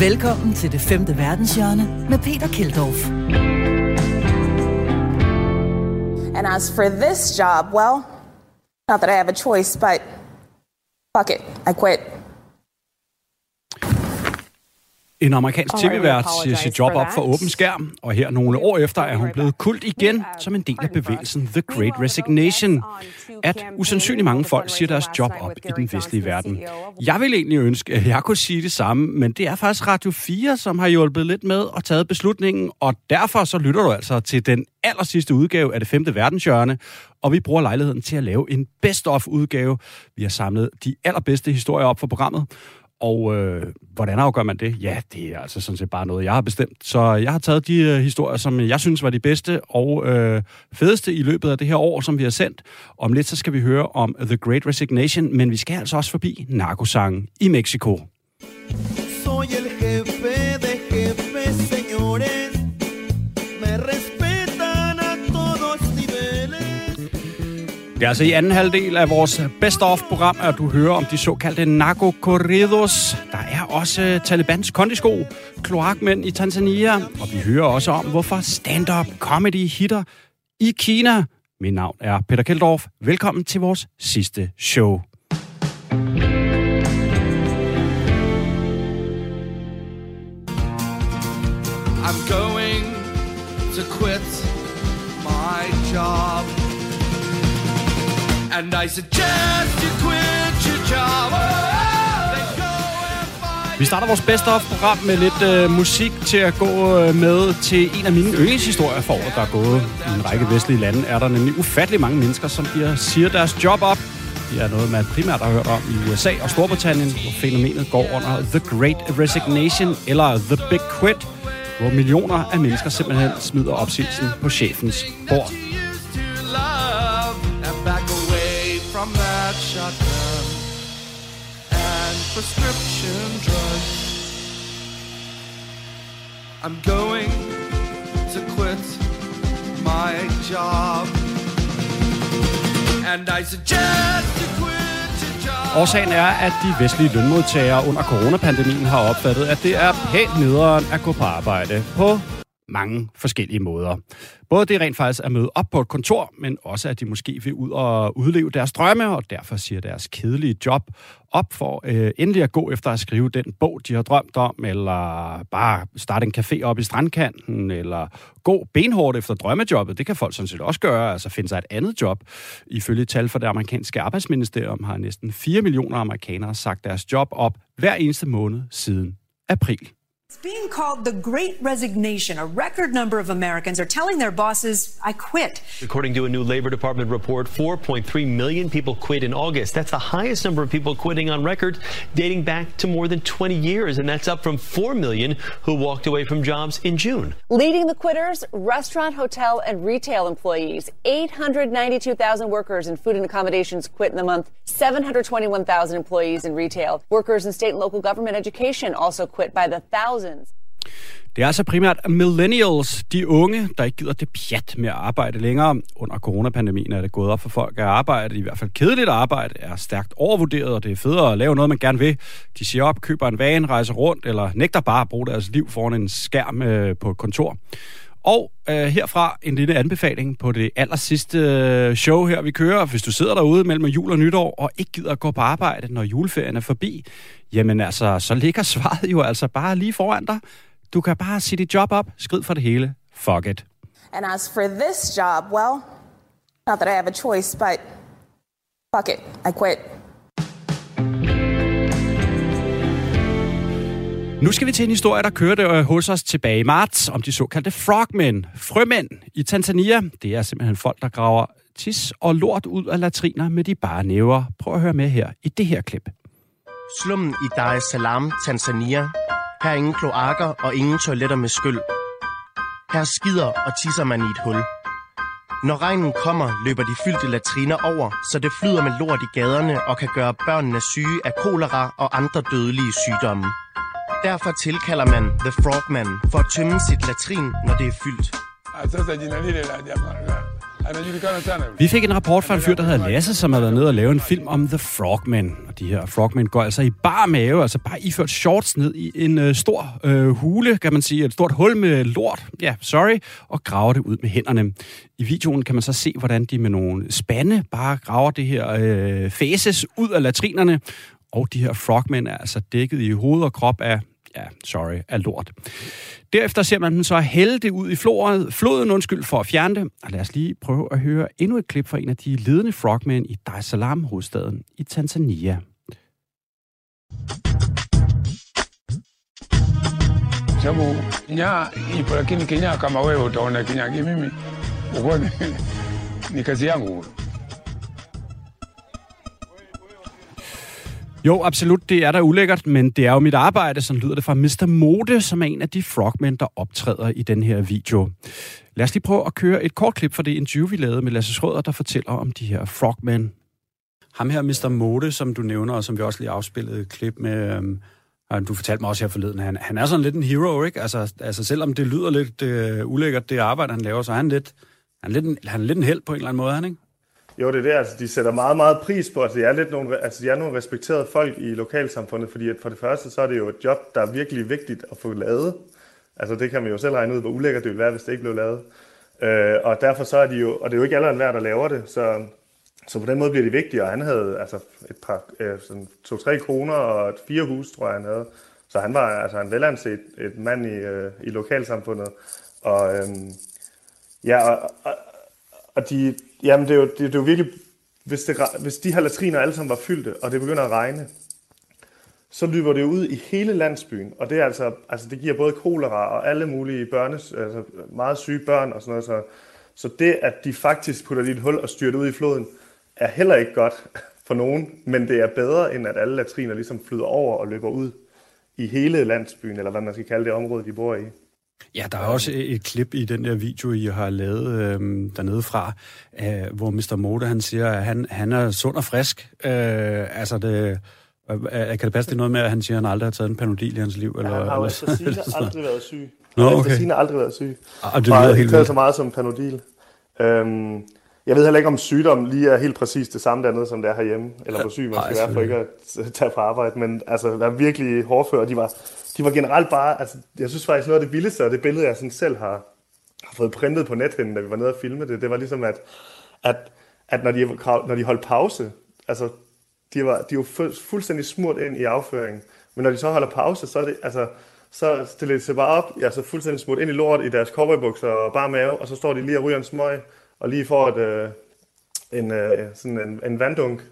Velkommen til det femte verdenshjørne med Peter Kildorf. And as for this job, well, not that I have a choice, but fuck it, I quit. En amerikansk tv-vært siger sit job op for åben skærm, og her nogle år efter er hun blevet kult igen som en del af bevægelsen The Great Resignation. At usandsynligt mange folk siger deres job op i den vestlige verden. Jeg vil egentlig ønske, at jeg kunne sige det samme, men det er faktisk Radio 4, som har hjulpet lidt med og taget beslutningen, og derfor så lytter du altså til den aller sidste udgave af det femte verdenshjørne, og vi bruger lejligheden til at lave en best-of udgave. Vi har samlet de allerbedste historier op for programmet, og øh, hvordan afgør man det? Ja, det er altså sådan set bare noget, jeg har bestemt. Så jeg har taget de øh, historier, som jeg synes var de bedste og øh, fedeste i løbet af det her år, som vi har sendt. Om lidt så skal vi høre om The Great Resignation, men vi skal altså også forbi narkosangen i Mexico. Soy el Det er altså i anden halvdel af vores Best of-program, at du hører om de såkaldte narco-corridos. Der er også Talibans kondisko, kloakmænd i Tanzania, og vi hører også om, hvorfor stand-up comedy hitter i Kina. Mit navn er Peter Keldorf. Velkommen til vores sidste show. I'm going to quit And I suggest you quit your job. Go and Vi starter vores Best of-program med lidt øh, musik til at gå øh, med til en af mine yndlingshistorier for året, der er gået. I en række vestlige lande er der nemlig ufattelig mange mennesker, som bliver, siger deres job op. Det er noget, man primært har hørt om i USA og Storbritannien, hvor fænomenet går under The Great Resignation eller The Big Quit, hvor millioner af mennesker simpelthen smider opsigelsen på chefens bord. Prescription drugs. I'm going to quit my job. And I suggest you quit your job. Årsagen er, at de vestlige lønmodtagere under coronapandemien har opfattet, at det er pænt nederen at gå på arbejde på mange forskellige måder. Både det rent faktisk at møde op på et kontor, men også at de måske vil ud og udleve deres drømme, og derfor siger deres kedelige job op for øh, endelig at gå efter at skrive den bog, de har drømt om, eller bare starte en café op i strandkanten, eller gå benhårdt efter drømmejobbet. Det kan folk sådan set også gøre, altså finde sig et andet job. Ifølge tal fra det amerikanske arbejdsministerium har næsten 4 millioner amerikanere sagt deres job op hver eneste måned siden april. It's being called the Great Resignation. A record number of Americans are telling their bosses, I quit. According to a new Labor Department report, 4.3 million people quit in August. That's the highest number of people quitting on record dating back to more than 20 years, and that's up from 4 million who walked away from jobs in June. Leading the quitters, restaurant, hotel, and retail employees. 892,000 workers in food and accommodations quit in the month. 721,000 employees in retail. Workers in state and local government education also quit by the thousands. Det er altså primært millennials, de unge, der ikke gider det pjat med at arbejde længere. Under coronapandemien er det gået op for folk at arbejde, i hvert fald kedeligt arbejde, er stærkt overvurderet, og det er federe at lave noget, man gerne vil. De siger op, køber en van, rejser rundt, eller nægter bare at bruge deres liv foran en skærm øh, på et kontor. Og øh, herfra en lille anbefaling på det aller sidste øh, show her, vi kører. Hvis du sidder derude mellem jul og nytår og ikke gider at gå på arbejde, når juleferien er forbi, jamen altså, så ligger svaret jo altså bare lige foran dig. Du kan bare sige dit job op, skrid for det hele. Fuck it. And as for this job, well, not that I have a choice, but fuck it, I quit. Nu skal vi til en historie, der kørte øh, hos os tilbage i marts, om de såkaldte frogmen, frømænd i Tanzania. Det er simpelthen folk, der graver tis og lort ud af latriner med de bare næver. Prøv at høre med her i det her klip. Slummen i Dar es Salaam, Tanzania. Her er ingen kloakker og ingen toiletter med skyld. Her skider og tisser man i et hul. Når regnen kommer, løber de fyldte latriner over, så det flyder med lort i gaderne og kan gøre børnene syge af kolera og andre dødelige sygdomme. Derfor tilkalder man The Frogman for at tømme sit latrin, når det er fyldt. Vi fik en rapport fra en fyr, der hedder Lasse, som har været nede og lave en film om The Frogman. Og de her Frogmen går altså i bar mave, altså bare iført shorts ned i en øh, stor øh, hule, kan man sige, et stort hul med lort, ja, sorry, og graver det ud med hænderne. I videoen kan man så se, hvordan de med nogle spande bare graver det her øh, faces ud af latrinerne, og de her frogmen er altså dækket i hoved og krop af ja, sorry, af lort. Derefter ser man dem så hælde det ud i floret, floden undskyld, for at fjerne det. Og lad os lige prøve at høre endnu et klip fra en af de ledende frogmen i Dar es Salaam, hovedstaden i Tanzania. sababu nya ipo lakini kinyaa kama wewe utaona kenya mimi uone ni kazi yangu Jo, absolut, det er da ulækkert, men det er jo mit arbejde, som lyder det fra Mr. Mode, som er en af de frogmen, der optræder i den her video. Lad os lige prøve at køre et kort klip fra det interview, vi lavede med Lasse Schrøder, der fortæller om de her frogmen. Ham her, Mr. Mode, som du nævner, og som vi også lige afspillede et klip med, øhm, du fortalte mig også her forleden, han, han er sådan lidt en hero, ikke? Altså, altså selvom det lyder lidt øh, ulækkert, det arbejde, han laver, så er han lidt, han er lidt, en, han er lidt en held på en eller anden måde, han, ikke? Jo, det er det. Altså, de sætter meget, meget pris på, at altså, de er, lidt nogle, altså, de er nogle respekterede folk i lokalsamfundet, fordi at for det første, så er det jo et job, der er virkelig vigtigt at få lavet. Altså, det kan man jo selv regne ud, hvor ulækkert det ville være, hvis det ikke blev lavet. Øh, og derfor så er de jo, og det er jo ikke alle værd, der laver det, så, så på den måde bliver de vigtige, og han havde altså et par, øh, sådan to-tre kroner og et fire hus, tror jeg, han havde. Så han var altså en velanset et mand i, øh, i lokalsamfundet. Og, øh, ja, og, og, og de, jamen det er jo, det, det er jo virkelig, hvis, det, hvis de her latriner alle sammen var fyldte, og det begynder at regne, så løber det ud i hele landsbyen, og det er altså, altså det giver både kolera og alle mulige børnes, altså meget syge børn og sådan noget, så, så det, at de faktisk putter dit et hul og styrer det ud i floden, er heller ikke godt for nogen, men det er bedre, end at alle latriner ligesom flyder over og løber ud i hele landsbyen, eller hvad man skal kalde det område, de bor i. Ja, der er også et klip i den der video, I har lavet øh, dernede fra, øh, hvor Mr. Mode, han siger, at han, han er sund og frisk. Øh, altså, det, øh, kan det passe det noget med, at han siger, at han aldrig har taget en panodil i hans liv? Eller, ja, han har jo altså aldrig været syg. Nå, okay. Han har aldrig været syg. Ah, det lyder helt vildt. så meget som panodil. Øhm, jeg ved heller ikke, om sygdom lige er helt præcis det samme dernede, som det er herhjemme, eller hvor syg man skal være for ikke at tage på arbejde, men altså, der er virkelig hårdfør, de var, de var generelt bare, altså, jeg synes faktisk noget af det vildeste, og det billede, jeg sådan selv har, har fået printet på nethinden, da vi var nede og filme det, det var ligesom, at, at, at når, de, når de holdt pause, altså, de var, de var fuldstændig smurt ind i afføringen, men når de så holder pause, så er det, altså, så stiller de sig bare op, ja, så fuldstændig smurt ind i lort i deres cowboybukser og bare mave, og så står de lige og ryger en smøg, og lige får et, øh, en, øh, sådan en, en vanddunk,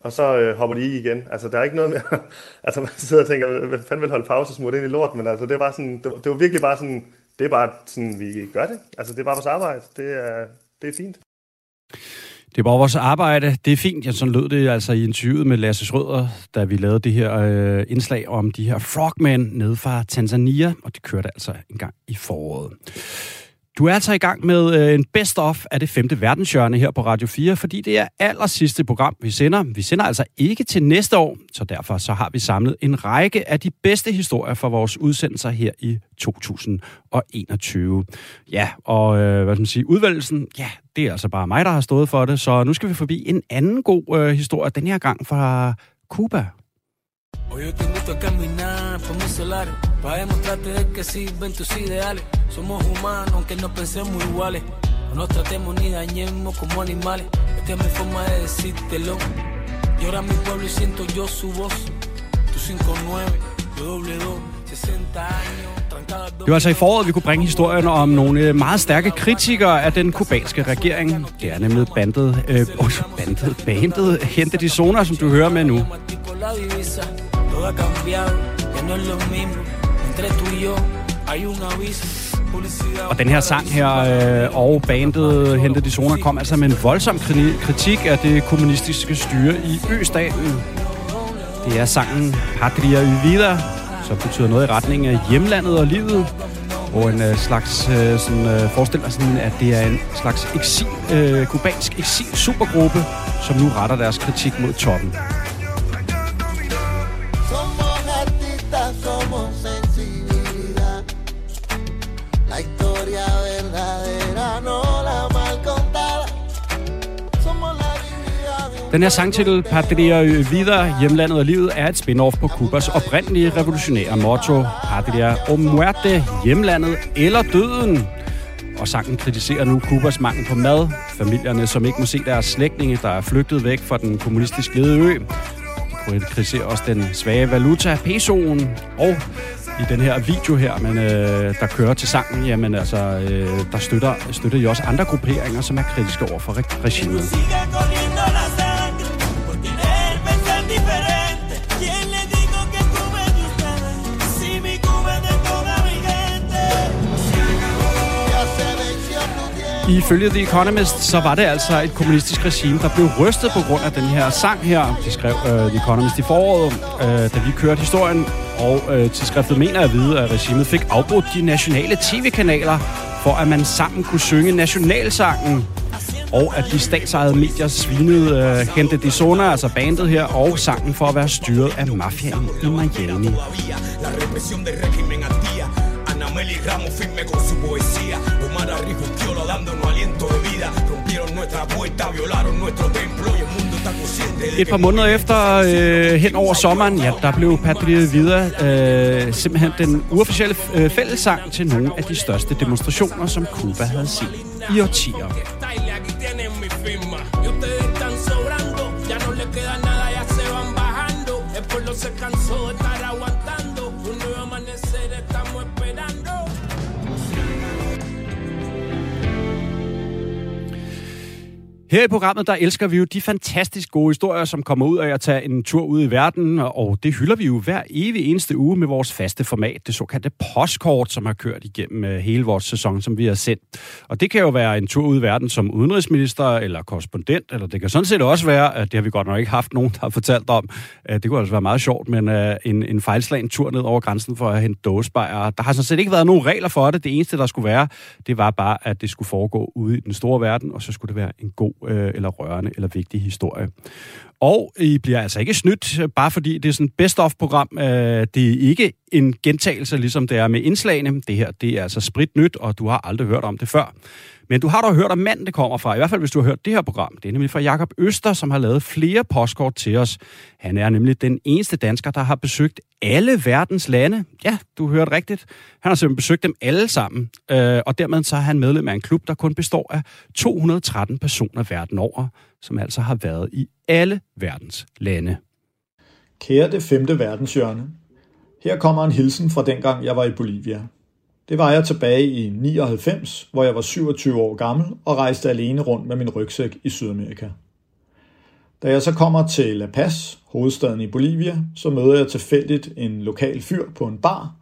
og så øh, hopper de i igen. Altså, der er ikke noget mere... altså, man sidder og tænker, hvad fanden vil holde pause smurt ind i lort, men altså, det, var, sådan, det, det var virkelig bare sådan, det er bare sådan, vi gør det. Altså, det er bare vores arbejde. Det er, det er fint. Det er bare vores arbejde. Det er fint. Ja, sådan lød det altså i interviewet med Lasse Schrøder, da vi lavede det her øh, indslag om de her frogmen nede fra Tanzania, og det kørte altså en gang i foråret. Du er altså i gang med øh, en best-of af det femte verdenshjørne her på Radio 4, fordi det er aller sidste program, vi sender. Vi sender altså ikke til næste år, så derfor så har vi samlet en række af de bedste historier fra vores udsendelser her i 2021. Ja, og øh, hvad skal man sige, udvalgelsen, ja, det er altså bare mig, der har stået for det, så nu skal vi forbi en anden god øh, historie, den her gang fra Cuba. Hoy yo te invito caminar por mis solares Para demostrarte de que sirven tus ideales. Somos humanos aunque no pensemos iguales. No nos tratemos ni dañemos como animales. Esta es mi forma de decírtelo. Llora mi pueblo y siento yo su voz. Tu 59, yo doble 2, 60 años Det var altså i foråret, vi kunne bringe historien om nogle øh, meget stærke kritikere af den kubanske regering. Det er nemlig bandet, øh, bandet, bandet Hente de Zoner, som du hører med nu. Og den her sang her, øh, og bandet Hente de Zoner, kom altså med en voldsom kritik af det kommunistiske styre i Østaten. Det er sangen Patria y Vida, så betyder noget i retning af hjemlandet og livet. Og en øh, slags, øh, sådan, øh, forestiller sådan, at det er en slags eksil, øh, kubansk eksil supergruppe, som nu retter deres kritik mod toppen. Den her sangtitel, Patria Vida, Hjemlandet og Livet, er et spin-off på Kubas oprindelige revolutionære motto, Patria o Muerte, Hjemlandet eller Døden. Og sangen kritiserer nu Kubas mangel på mad, familierne, som ikke må se deres slægtninge, der er flygtet væk fra den kommunistisk ledede ø. De kritiserer også den svage valuta, pesoen, og i den her video her, men, øh, der kører til sangen, jamen altså, øh, der støtter, støtter jo også andre grupperinger, som er kritiske over for regimet. Ifølge The Economist, så var det altså et kommunistisk regime, der blev rystet på grund af den her sang her. De skrev uh, The Economist i foråret, uh, da vi kørte historien. Og uh, tidsskriftet mener at vide, at regimet fik afbrudt de nationale tv-kanaler, for at man sammen kunne synge nationalsangen. Og at de statsejede medier svinede uh, Gente de Zona, altså bandet her, og sangen for at være styret af mafiaen i Miami. Meli Ramos firme con su poesía. Omar Arrijuquiola dándonos aliento de vida. Rompieron nuestra puerta, violaron nuestro templo y el mundo está consciente de Et par måneder efter, øh, hen over sommeren, ja, der blev Patria Vida øh, simpelthen den uofficielle øh, fællessang til nogle af de største demonstrationer, som Cuba havde set i årtier. Her i programmet, der elsker vi jo de fantastisk gode historier, som kommer ud af at tage en tur ud i verden, og det hylder vi jo hver evig eneste uge med vores faste format, det såkaldte postkort, som har kørt igennem øh, hele vores sæson, som vi har sendt. Og det kan jo være en tur ud i verden som udenrigsminister eller korrespondent, eller det kan sådan set også være, at det har vi godt nok ikke haft nogen, der har fortalt om. Øh, det kunne altså være meget sjovt, men øh, en, en fejlslagen tur ned over grænsen for at hente dåsebejere. Der har sådan set ikke været nogen regler for det. Det eneste, der skulle være, det var bare, at det skulle foregå ude i den store verden, og så skulle det være en god øh, eller rørende eller vigtig historie. Og I bliver altså ikke snydt, bare fordi det er sådan et best-of-program. Øh, det er ikke en gentagelse, ligesom det er med indslagene. Det her, det er altså sprit nyt, og du har aldrig hørt om det før. Men du har dog hørt om manden, det kommer fra, i hvert fald hvis du har hørt det her program. Det er nemlig fra Jakob Øster, som har lavet flere postkort til os. Han er nemlig den eneste dansker, der har besøgt alle verdens lande. Ja, du hørte rigtigt. Han har simpelthen besøgt dem alle sammen, øh, og dermed så er han medlem af en klub, der kun består af 213 personer verden over, som altså har været i alle verdens lande. Kære det femte verdenshjørne. Her kommer en hilsen fra dengang, jeg var i Bolivia. Det var jeg tilbage i 99, hvor jeg var 27 år gammel og rejste alene rundt med min rygsæk i Sydamerika. Da jeg så kommer til La Paz, hovedstaden i Bolivia, så møder jeg tilfældigt en lokal fyr på en bar,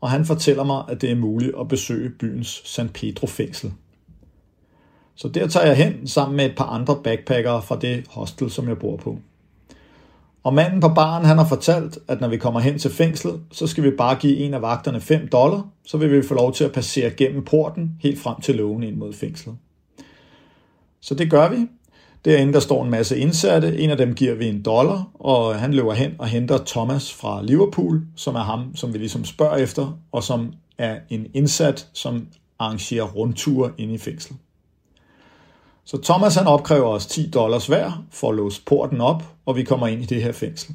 og han fortæller mig, at det er muligt at besøge byens San Pedro fængsel. Så der tager jeg hen sammen med et par andre backpackere fra det hostel, som jeg bor på. Og manden på baren, han har fortalt, at når vi kommer hen til fængslet, så skal vi bare give en af vagterne 5 dollar, så vil vi få lov til at passere gennem porten helt frem til lågen ind mod fængslet. Så det gør vi. Derinde der står en masse indsatte. En af dem giver vi en dollar, og han løber hen og henter Thomas fra Liverpool, som er ham, som vi ligesom spørger efter, og som er en indsat, som arrangerer rundture ind i fængslet. Så Thomas han opkræver os 10 dollars hver for at låse porten op, og vi kommer ind i det her fængsel.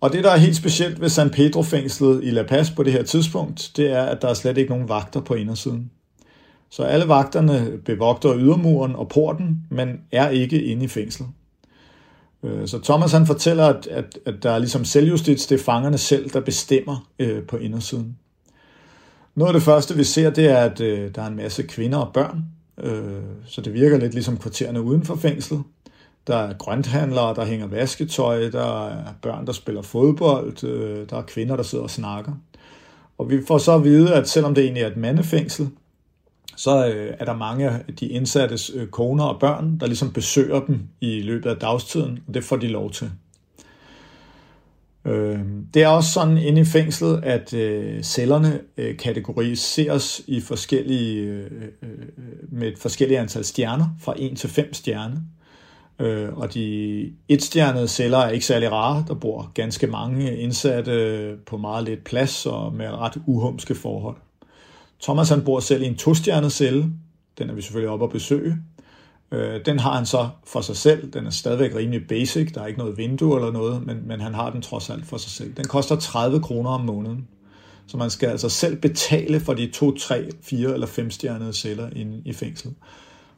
Og det, der er helt specielt ved San Pedro-fængslet i La Paz på det her tidspunkt, det er, at der er slet ikke nogen vagter på indersiden. Så alle vagterne bevogter ydermuren og porten, men er ikke inde i fængslet. Øh, så Thomas han fortæller, at, at, at der er ligesom selvjustits, det er fangerne selv, der bestemmer øh, på indersiden. Noget af det første, vi ser, det er, at øh, der er en masse kvinder og børn, Øh, så det virker lidt ligesom kvartererne uden for fængslet. Der er grønthandlere, der hænger vasketøj, der er børn, der spiller fodbold, øh, der er kvinder, der sidder og snakker. Og vi får så at vide, at selvom det egentlig er et mandefængsel, så øh, er der mange af de indsattes øh, koner og børn, der ligesom besøger dem i løbet af dagstiden, og det får de lov til. Øhm, det er også sådan inde i fængslet, at øh, cellerne øh, kategoriseres i forskellige, øh, med et forskelligt antal stjerner, fra 1 til 5 stjerner. Og de etstjernede celler er ikke særlig rare. Der bor ganske mange indsatte på meget lidt plads og med ret uhumske forhold. Thomas han bor selv i en tostjernet celle. Den er vi selvfølgelig oppe at besøge. Øh, den har han så for sig selv. Den er stadigvæk rimelig basic. Der er ikke noget vindue eller noget, men, men han har den trods alt for sig selv. Den koster 30 kroner om måneden. Så man skal altså selv betale for de to, tre, fire eller fem stjernede celler inde i fængslet.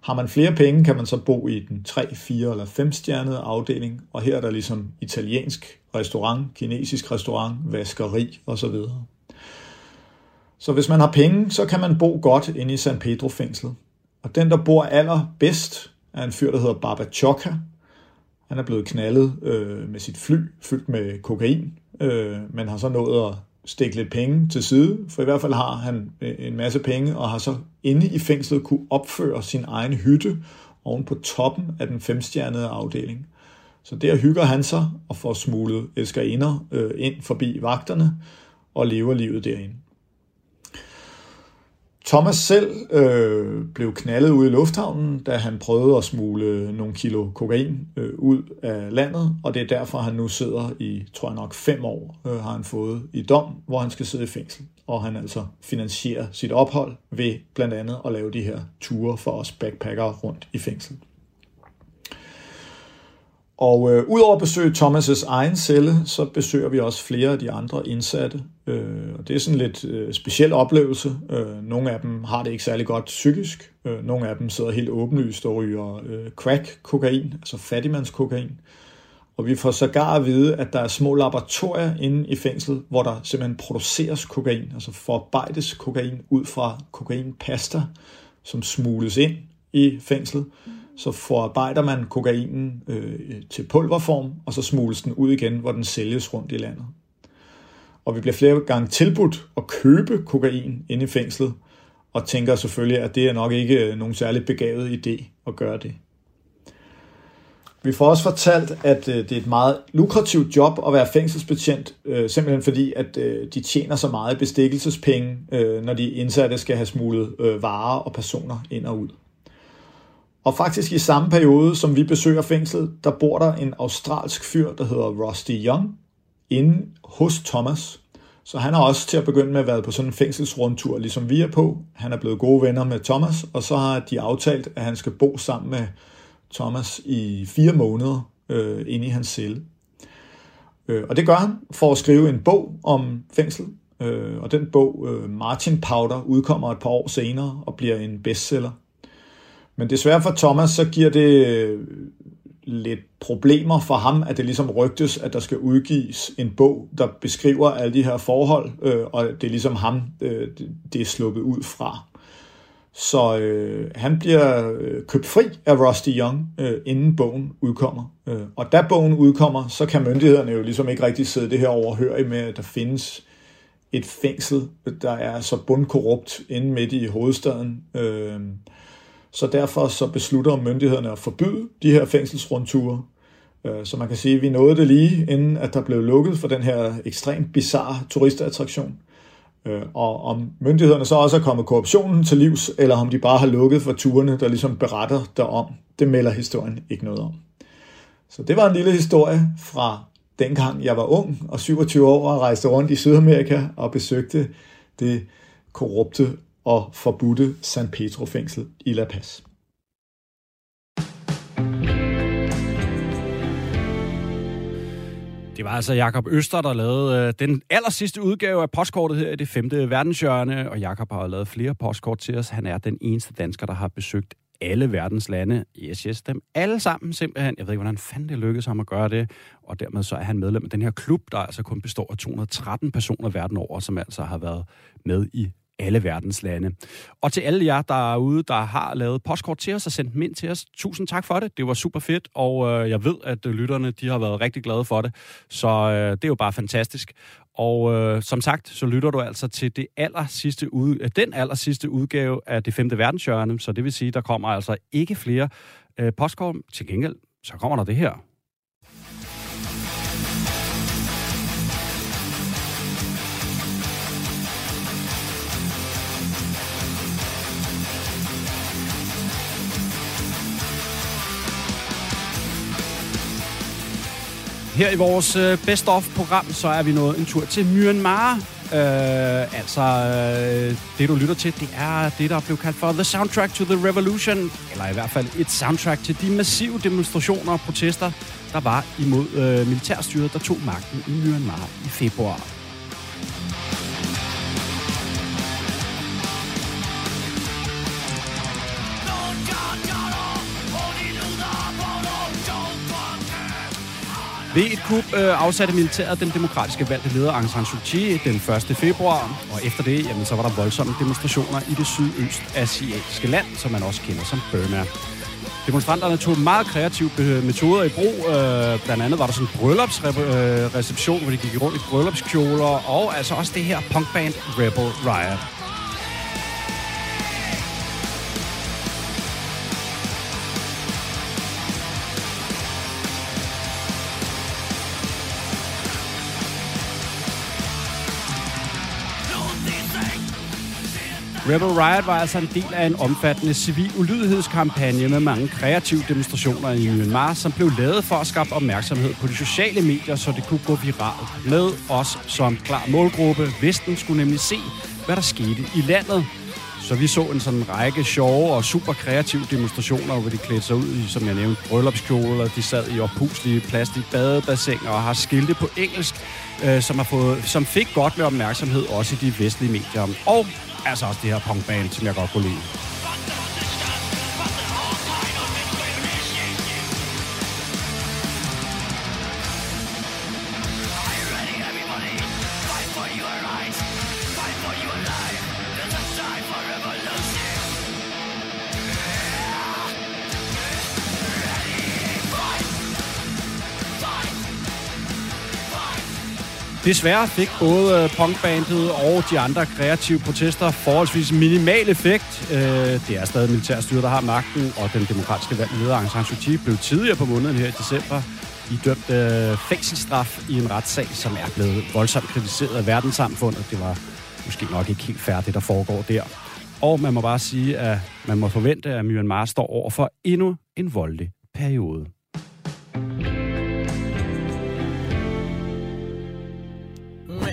Har man flere penge, kan man så bo i den 3, 4 eller 5 stjernede afdeling, og her er der ligesom italiensk restaurant, kinesisk restaurant, vaskeri osv. Så hvis man har penge, så kan man bo godt inde i San Pedro fængslet. Og den, der bor allerbedst, er en fyr, der hedder Baba Choka. Han er blevet knaldet øh, med sit fly, fyldt med kokain, øh, men har så nået at stikke lidt penge til side, for i hvert fald har han øh, en masse penge, og har så inde i fængslet kunne opføre sin egen hytte oven på toppen af den femstjernede afdeling. Så der hygger han sig og får smuglet elskerinder øh, ind forbi vagterne og lever livet derinde. Thomas selv øh, blev knaldet ud i lufthavnen, da han prøvede at smule nogle kilo kokain øh, ud af landet, og det er derfor, han nu sidder i, tror jeg nok, fem år, øh, har han fået i dom, hvor han skal sidde i fængsel. Og han altså finansierer sit ophold ved blandt andet at lave de her ture for os backpackere rundt i fængsel. Og øh, udover at besøge Thomas' egen celle, så besøger vi også flere af de andre indsatte. Øh, og det er sådan lidt øh, speciel oplevelse. Øh, nogle af dem har det ikke særlig godt psykisk. Øh, nogle af dem sidder helt åbenlyst og ryger øh, crack-kokain, altså fattigmandskokain. Og vi får sågar at vide, at der er små laboratorier inde i fængslet, hvor der simpelthen produceres kokain, altså forarbejdes kokain ud fra kokainpasta, som smugles ind i fængslet så forarbejder man kokainen øh, til pulverform, og så smules den ud igen, hvor den sælges rundt i landet. Og vi bliver flere gange tilbudt at købe kokain inde i fængslet, og tænker selvfølgelig, at det er nok ikke øh, nogen særlig begavet idé at gøre det. Vi får også fortalt, at øh, det er et meget lukrativt job at være fængselsbetjent, øh, simpelthen fordi, at øh, de tjener så meget bestikkelsespenge, øh, når de indsatte skal have smuglet øh, varer og personer ind og ud. Og faktisk i samme periode, som vi besøger fængslet, der bor der en australsk fyr, der hedder Rusty Young, inde hos Thomas. Så han har også til at begynde med været på sådan en fængselsrundtur, ligesom vi er på. Han er blevet gode venner med Thomas, og så har de aftalt, at han skal bo sammen med Thomas i fire måneder øh, inde i hans celle. Øh, og det gør han for at skrive en bog om fængsel. Øh, og den bog, øh, Martin Powder, udkommer et par år senere og bliver en bestseller. Men desværre for Thomas, så giver det øh, lidt problemer for ham, at det ligesom rygtes, at der skal udgives en bog, der beskriver alle de her forhold, øh, og det er ligesom ham, øh, det er sluppet ud fra. Så øh, han bliver øh, købt fri af Rusty Young, øh, inden bogen udkommer. Øh, og da bogen udkommer, så kan myndighederne jo ligesom ikke rigtig sidde det her overhørige med, at der findes et fængsel, der er så bundkorrupt inde midt i hovedstaden. Øh, så derfor så beslutter myndighederne at forbyde de her fængselsrundture. Øh, så man kan sige, at vi nåede det lige, inden at der blev lukket for den her ekstremt bizarre turistattraktion. Øh, og om myndighederne så også er kommet korruptionen til livs, eller om de bare har lukket for turene, der ligesom beretter derom, det melder historien ikke noget om. Så det var en lille historie fra dengang jeg var ung og 27 år og rejste rundt i Sydamerika og besøgte det korrupte og forbudte San Pedro fængsel i La Paz. Det var altså Jakob Øster, der lavede øh, den aller sidste udgave af postkortet her i det femte verdenshjørne, og Jakob har lavet flere postkort til os. Han er den eneste dansker, der har besøgt alle verdens lande. Yes, yes, dem alle sammen simpelthen. Jeg ved ikke, hvordan fanden det lykkedes ham at gøre det. Og dermed så er han medlem af den her klub, der altså kun består af 213 personer verden over, som altså har været med i alle verdens lande. Og til alle jer derude, der har lavet postkort til os og sendt dem ind til os, tusind tak for det. Det var super fedt, og øh, jeg ved, at øh, lytterne de har været rigtig glade for det. Så øh, det er jo bare fantastisk. Og øh, som sagt, så lytter du altså til det aller sidste ud, øh, den aller sidste udgave af det femte verdenshjørne, så det vil sige, der kommer altså ikke flere øh, postkort. Til gengæld, så kommer der det her. Her i vores øh, Best of-program, så er vi nået en tur til Myanmar. Øh, altså, øh, det du lytter til, det er det, der blev kaldt for The Soundtrack to the Revolution. Eller i hvert fald et soundtrack til de massive demonstrationer og protester, der var imod øh, militærstyret, der tog magten i Myanmar i februar. Ved et kup øh, afsatte militæret den demokratiske valgte leder Aung San Suu Kyi den 1. februar, og efter det jamen, så var der voldsomme demonstrationer i det sydøstasiatiske land, som man også kender som Burma. Demonstranterne tog meget kreative øh, metoder i brug. Øh, blandt andet var der sådan en bryllupsreception, øh, hvor de gik rundt i bryllupskjoler, og altså også det her punkband Rebel Riot. Rebel Riot var altså en del af en omfattende civil ulydighedskampagne med mange kreative demonstrationer i Myanmar, som blev lavet for at skabe opmærksomhed på de sociale medier, så det kunne gå viralt med os som klar målgruppe. Vesten skulle nemlig se, hvad der skete i landet. Så vi så en sådan række sjove og super kreative demonstrationer, hvor de klædte sig ud i, som jeg nævnte, bryllupskjoler. De sad i oppuslige plastikbadebassiner og har skilte på engelsk, øh, som, har fået, som fik godt med opmærksomhed også i de vestlige medier. Og altså også det her punkband, som jeg godt kunne lide. Desværre fik både øh, punkbandet og de andre kreative protester forholdsvis minimal effekt. Øh, det er stadig militærstyret, der har magten, og den demokratiske valg leder Aung San Suu Kyi blev tidligere på måneden her i december i dømt øh, fængselsstraf i en retssag, som er blevet voldsomt kritiseret af verdenssamfundet. Det var måske nok ikke helt færdigt, der foregår der. Og man må bare sige, at man må forvente, at Myanmar står over for endnu en voldelig periode.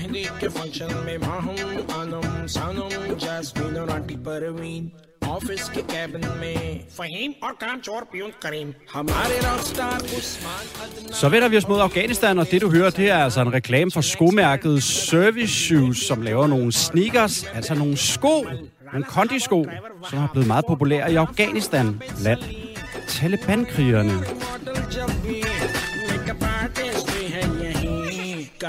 के फंक्शन में माहूम आनम Sanam Jasmine और aunty Parveen office के cabin में फहीम और काम चोर पियून करीम हमारे rockstar Usman Så vender vi os mod Afghanistan, og det du hører, det er altså en reklame for skomærket Service Shoes, som laver nogle sneakers, altså nogle sko, nogle kondisko, som har blevet meget populære i Afghanistan blandt Taliban-krigerne.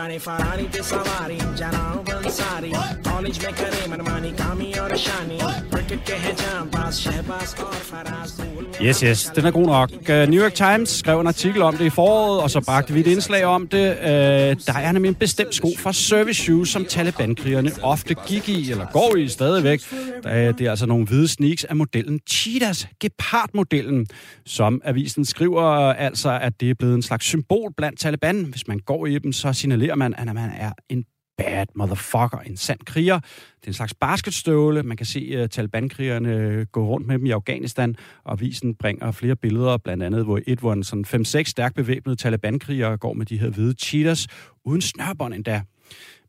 care farani pe salarii in geanau Bansari कॉलेज में करे मनमानी कामी और शानी क्रिकेट के है पास शहबाज और Faraz Yes, yes, den er god nok. Uh, New York Times skrev en artikel om det i foråret, og så bragte vi et indslag om det. Uh, der er nemlig en bestemt sko fra Service Shoes, som Taliban-krigerne ofte gik i, eller går i stadigvæk. Uh, det er altså nogle hvide sneaks af modellen Cheetahs, Gepard-modellen, som avisen skriver altså, at det er blevet en slags symbol blandt Taliban. Hvis man går i dem, så signalerer man, at man er en bad motherfucker, en sand kriger. Det er en slags basketstøvle. Man kan se uh, Taliban-krigerne øh, gå rundt med dem i Afghanistan, og avisen bringer flere billeder, blandt andet hvor et, hvor en sådan 5-6 stærkt bevæbnede Taliban-krigere går med de her hvide cheetahs, uden snørbånd endda.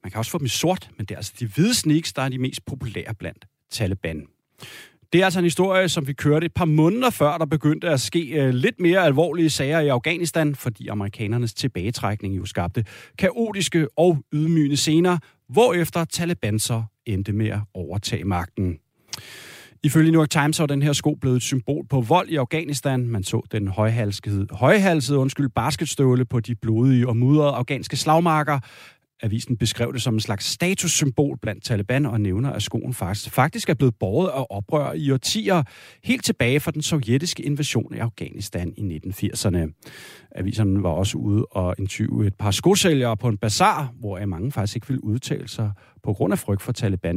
Man kan også få dem i sort, men det er altså de hvide sneaks, der er de mest populære blandt Taliban. Det er altså en historie, som vi kørte et par måneder før, der begyndte at ske øh, lidt mere alvorlige sager i Afghanistan, fordi amerikanernes tilbagetrækning jo skabte kaotiske og ydmygende scener, hvorefter Taliban så endte med at overtage magten. Ifølge New York Times er den her sko blevet et symbol på vold i Afghanistan. Man så den højhalsede, højhalsede undskyld, basketstøvle på de blodige og mudrede afghanske slagmarker. Avisen beskrev det som en slags statussymbol blandt Taliban og nævner, at skoen faktisk, faktisk er blevet båret af oprør i årtier, helt tilbage fra den sovjetiske invasion af Afghanistan i 1980'erne. Avisen var også ude og interviewe et par skosælgere på en bazar, hvor mange faktisk ikke ville udtale sig på grund af frygt for Taliban.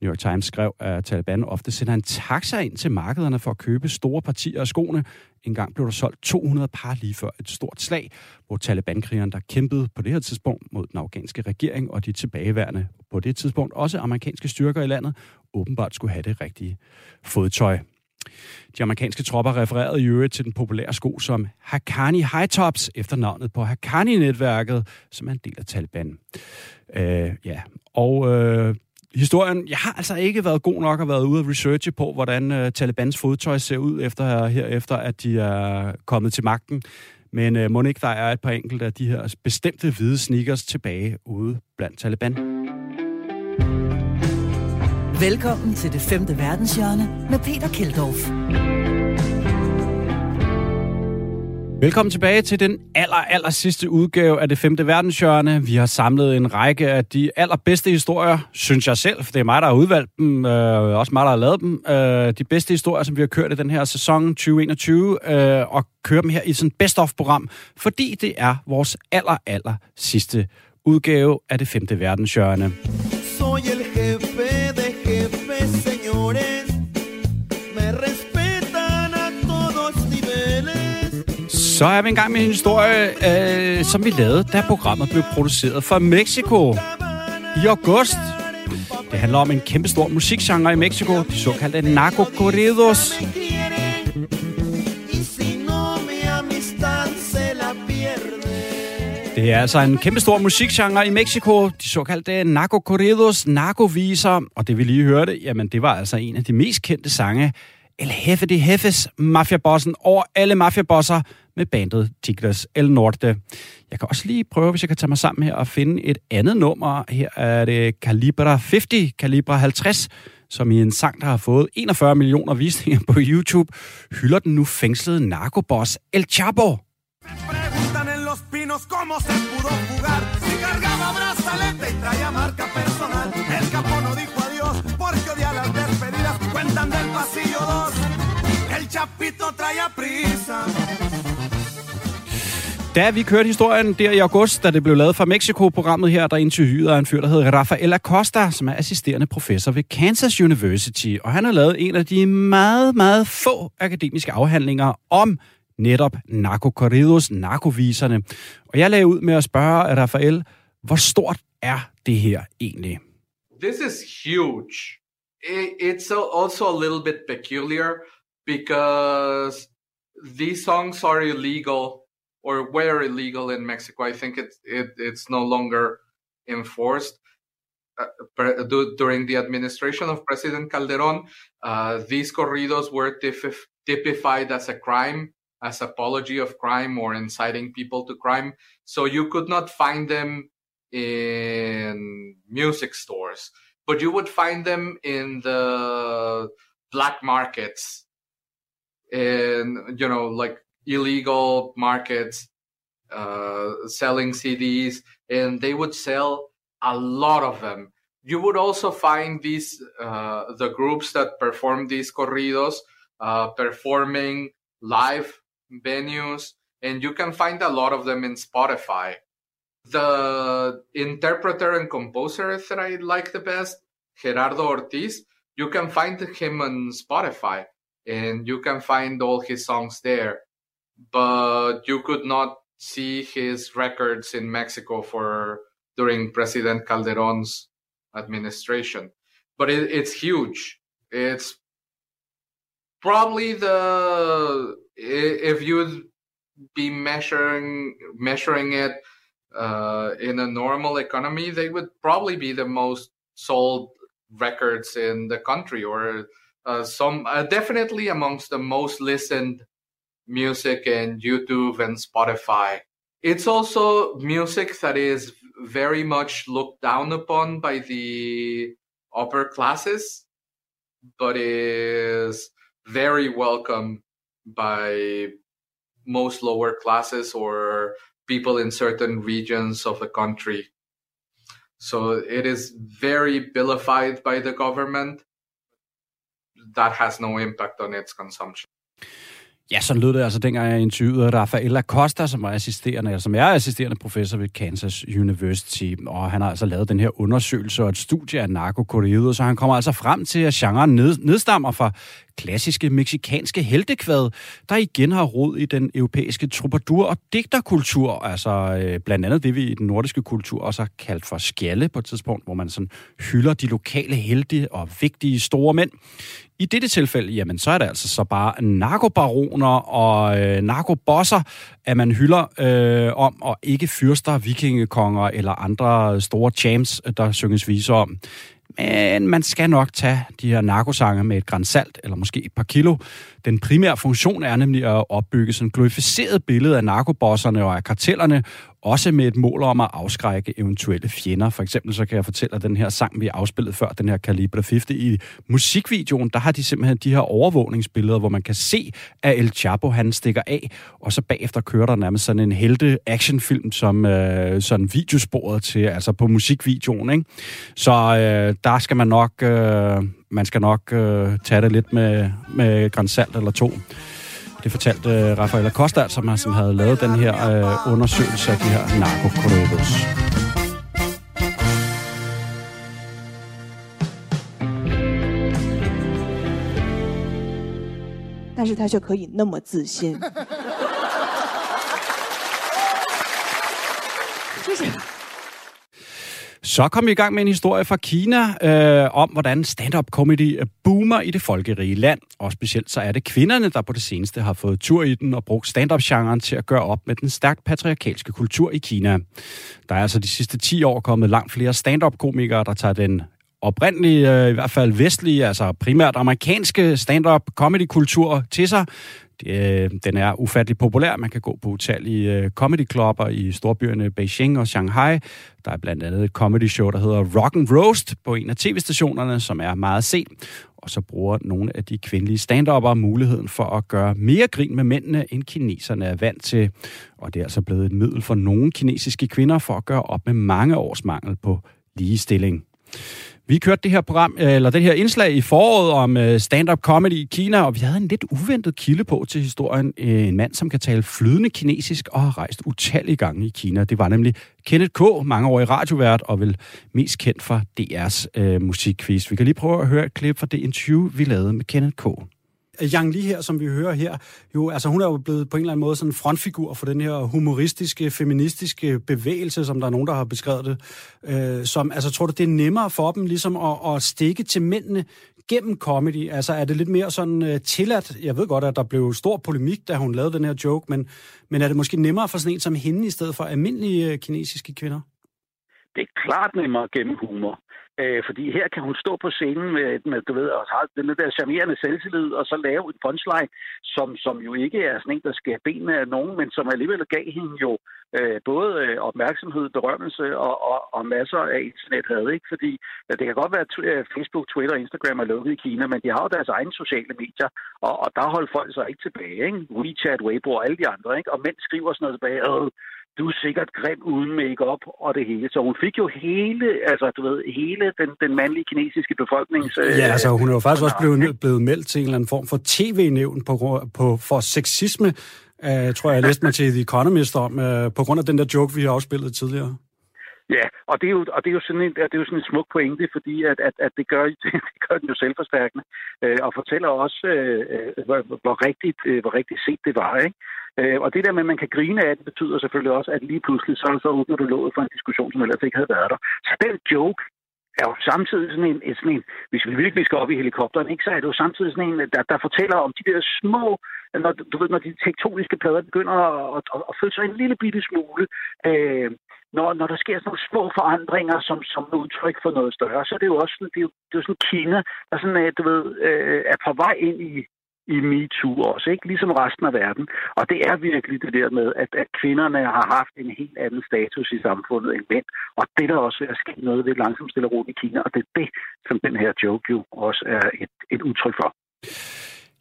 New York Times skrev, at Taliban ofte sender en taxa ind til markederne for at købe store partier af skoene. En gang blev der solgt 200 par lige før et stort slag, hvor Taliban-krigerne, der kæmpede på det her tidspunkt mod den afghanske regering og de tilbageværende på det tidspunkt også amerikanske styrker i landet, åbenbart skulle have det rigtige fodtøj. De amerikanske tropper refererede i øvrigt til den populære sko som Haqqani High Tops, efter navnet på Haqqani-netværket, som er en del af Taliban. Øh, ja, og øh, historien, jeg har altså ikke været god nok og været ude og researche på, hvordan øh, Talibans fodtøj ser ud efter herefter, at de er kommet til magten. Men øh, må ikke, der er et par enkelte af de her bestemte hvide sneakers tilbage ude blandt Taliban. Velkommen til det femte verdenshjørne med Peter Keldorf. Velkommen tilbage til den aller, aller sidste udgave af det femte verdenshjørne. Vi har samlet en række af de allerbedste historier, synes jeg selv, for det er mig, der har udvalgt dem, øh, også mig, der har lavet dem. Øh, de bedste historier, som vi har kørt i den her sæson 2021, øh, og kører dem her i sådan et best-of-program, fordi det er vores aller, aller sidste udgave af det femte verdenshjørne. Soy el jefe Så er vi en gang med en historie, øh, som vi lavede, da programmet blev produceret fra Mexico i august. Det handler om en kæmpestor musikgenre i Mexico, de såkaldte narco corridos. Det er altså en kæmpestor musikgenre i Mexico, de såkaldte narco corridos, narcoviser, og det vi lige hørte, jamen det var altså en af de mest kendte sange, El Jefe de Jefes, mafiabossen over alle mafiabosser med bandet Tigres El Norte. Jeg kan også lige prøve, hvis jeg kan tage mig sammen her og finde et andet nummer. Her er det Calibra 50, Calibra 50, som i en sang, der har fået 41 millioner visninger på YouTube, hylder den nu fængslede narkoboss El Chapo. pinos cómo se pudo jugar. Si cargaba brazalete y traía marca personal. El capo no chapito traía prisa. Da vi kørte historien der i august, da det blev lavet fra Mexico-programmet her, der interviewede en fyr, der hedder Rafael Acosta, som er assisterende professor ved Kansas University. Og han har lavet en af de meget, meget få akademiske afhandlinger om netop narkokorridos, narkoviserne. Og jeg lagde ud med at spørge Rafael, hvor stort er det her egentlig? This is huge. It's also a little bit peculiar because these songs are illegal or were illegal in Mexico. I think it's it, it's no longer enforced. Uh, during the administration of President Calderon, uh, these corridos were typified as a crime as apology of crime or inciting people to crime. So you could not find them in music stores, but you would find them in the black markets in, you know, like illegal markets, uh, selling CDs and they would sell a lot of them. You would also find these, uh, the groups that perform these corridos, uh, performing live venues, and you can find a lot of them in Spotify. The interpreter and composer that I like the best, Gerardo Ortiz, you can find him on Spotify and you can find all his songs there. But you could not see his records in Mexico for during President Calderon's administration. But it, it's huge. It's probably the if you would be measuring measuring it uh, in a normal economy, they would probably be the most sold records in the country, or uh, some uh, definitely amongst the most listened music in YouTube and Spotify. It's also music that is very much looked down upon by the upper classes, but is very welcome by most lower classes or people in certain regions of the country. So it is very vilified by the government. That has no impact on its consumption. Ja, sådan lød det altså, dengang jeg interviewede Rafaela Costa, som, var assisterende, eller som er assisterende professor ved Kansas University. Og han har altså lavet den her undersøgelse og et studie af narkokorridet, så han kommer altså frem til, at genren ned, nedstammer fra klassiske meksikanske heltekvad, der igen har rod i den europæiske troubadour- og digterkultur, altså øh, blandt andet det, vi i den nordiske kultur også har kaldt for skjalle på et tidspunkt, hvor man sådan hylder de lokale helte og vigtige store mænd. I dette tilfælde, jamen, så er det altså så bare narkobaroner og øh, narkobosser, at man hylder øh, om, og ikke fyrster, vikingekonger eller andre store champs, der synges viser om. Men man skal nok tage de her narkosange med et græns salt, eller måske et par kilo. Den primære funktion er nemlig at opbygge sådan et glorificeret billede af narkobosserne og af kartellerne, også med et mål om at afskrække eventuelle fjender. For eksempel så kan jeg fortælle, at den her sang, vi afspillede før, den her Calibre 50, i musikvideoen, der har de simpelthen de her overvågningsbilleder, hvor man kan se, at El Chapo, han stikker af, og så bagefter kører der nærmest sådan en helte actionfilm, som øh, sådan videosporet til, altså på musikvideoen, ikke? Så øh, der skal man nok, øh, man skal nok øh, tage det lidt med, med grænsalt eller to. Det fortalte uh, Rafael Acosta, som, som havde lavet den her uh, undersøgelse af de her narkokorridors. Men 是他却可以那么自信。谢谢。 Så kom vi i gang med en historie fra Kina øh, om, hvordan stand-up comedy boomer i det folkerige land. Og specielt så er det kvinderne, der på det seneste har fået tur i den og brugt stand-up-genren til at gøre op med den stærkt patriarkalske kultur i Kina. Der er altså de sidste 10 år kommet langt flere stand-up-komikere, der tager den oprindelige, øh, i hvert fald vestlige, altså primært amerikanske stand-up comedy-kultur til sig. Øh, den er ufattelig populær. Man kan gå på utallige øh, comedy-klubber i storbyerne Beijing og Shanghai. Der er blandt andet et comedy-show, der hedder Rock and Roast på en af tv-stationerne, som er meget set. Og så bruger nogle af de kvindelige stand muligheden for at gøre mere grin med mændene, end kineserne er vant til. Og det er altså blevet et middel for nogle kinesiske kvinder for at gøre op med mange års mangel på ligestilling. Vi kørte det her program, øh, eller det her indslag i foråret om øh, stand-up comedy i Kina, og vi havde en lidt uventet kilde på til historien. Øh, en mand, som kan tale flydende kinesisk og har rejst utallige gange i Kina. Det var nemlig Kenneth K., mange år i radiovært, og vel mest kendt for DR's øh, musikquiz. Vi kan lige prøve at høre et klip fra det interview, vi lavede med Kenneth K. Øh, Yang Li her, som vi hører her, jo, altså hun er jo blevet på en eller anden måde sådan en frontfigur for den her humoristiske, feministiske bevægelse, som der er nogen, der har beskrevet det. Øh, som, altså tror du, det er nemmere for dem ligesom at, at stikke til mændene gennem comedy? Altså er det lidt mere sådan øh, tilladt? Jeg ved godt, at der blev stor polemik, da hun lavede den her joke, men, men er det måske nemmere for sådan en som hende, i stedet for almindelige øh, kinesiske kvinder? Det er klart nemmere gennem humor. Øh, fordi her kan hun stå på scenen med, med du ved, og har den der charmerende selvtillid, og så lave en punchline, som, som jo ikke er sådan en, der skal benene af nogen, men som alligevel gav hende jo øh, både øh, opmærksomhed, berømmelse og, og, og masser af internet havde, ikke? Fordi ja, det kan godt være, at øh, Facebook, Twitter og Instagram er lukket i Kina, men de har jo deres egne sociale medier, og, og der holder folk sig ikke tilbage, ikke? WeChat, Weibo og alle de andre, ikke? Og mænd skriver sådan noget tilbage, du er sikkert grim uden makeup og det hele. Så hun fik jo hele, altså du ved, hele den, den mandlige kinesiske befolknings... Ja, altså hun er jo faktisk også blevet, blevet meldt til en eller anden form for tv-nævn på, på, for sexisme, uh, tror jeg, jeg læste mig til The Economist om, uh, på grund af den der joke, vi har afspillet tidligere. Ja, og det er jo, og det er jo sådan en, det er jo sådan en smuk pointe, fordi at, at, at det, gør, det gør den jo selvforstærkende, øh, og fortæller også, øh, hvor, hvor, rigtigt, øh, hvor rigtigt set det var. Ikke? Øh, og det der med, at man kan grine af det, betyder selvfølgelig også, at lige pludselig så, så åbner du låget for en diskussion, som ellers ikke havde været der. Så den joke er jo samtidig sådan en, sådan en, hvis vi virkelig skal op i helikopteren, ikke, så er det jo samtidig sådan en, der, der fortæller om de der små, når, du ved, når de tektoniske plader begynder at, at, at, at føle sig en lille bitte smule, øh, når, når der sker sådan nogle små forandringer som, som udtryk for noget større, så er det jo også sådan, det er jo, det er jo sådan Kina, der sådan, du ved, øh, er på vej ind i, i MeToo også, ikke? ligesom resten af verden. Og det er virkelig det der med, at, at kvinderne har haft en helt anden status i samfundet end mænd. Og det der også er sket noget ved langsomt stille ro i Kina, og det er det, som den her joke jo også er et, et udtryk for.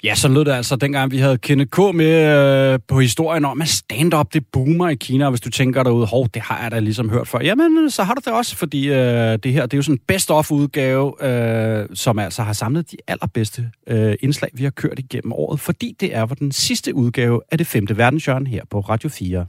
Ja, så lød det altså, dengang vi havde Kenneth K. med øh, på historien om, at stand-up, det boomer i Kina. Hvis du tænker derude, hov, det har jeg da ligesom hørt før. Jamen, øh, så har du det også, fordi øh, det her, det er jo sådan en best-of-udgave, øh, som altså har samlet de allerbedste øh, indslag, vi har kørt igennem året. Fordi det er den sidste udgave af det femte verdenshjørne her på Radio 4.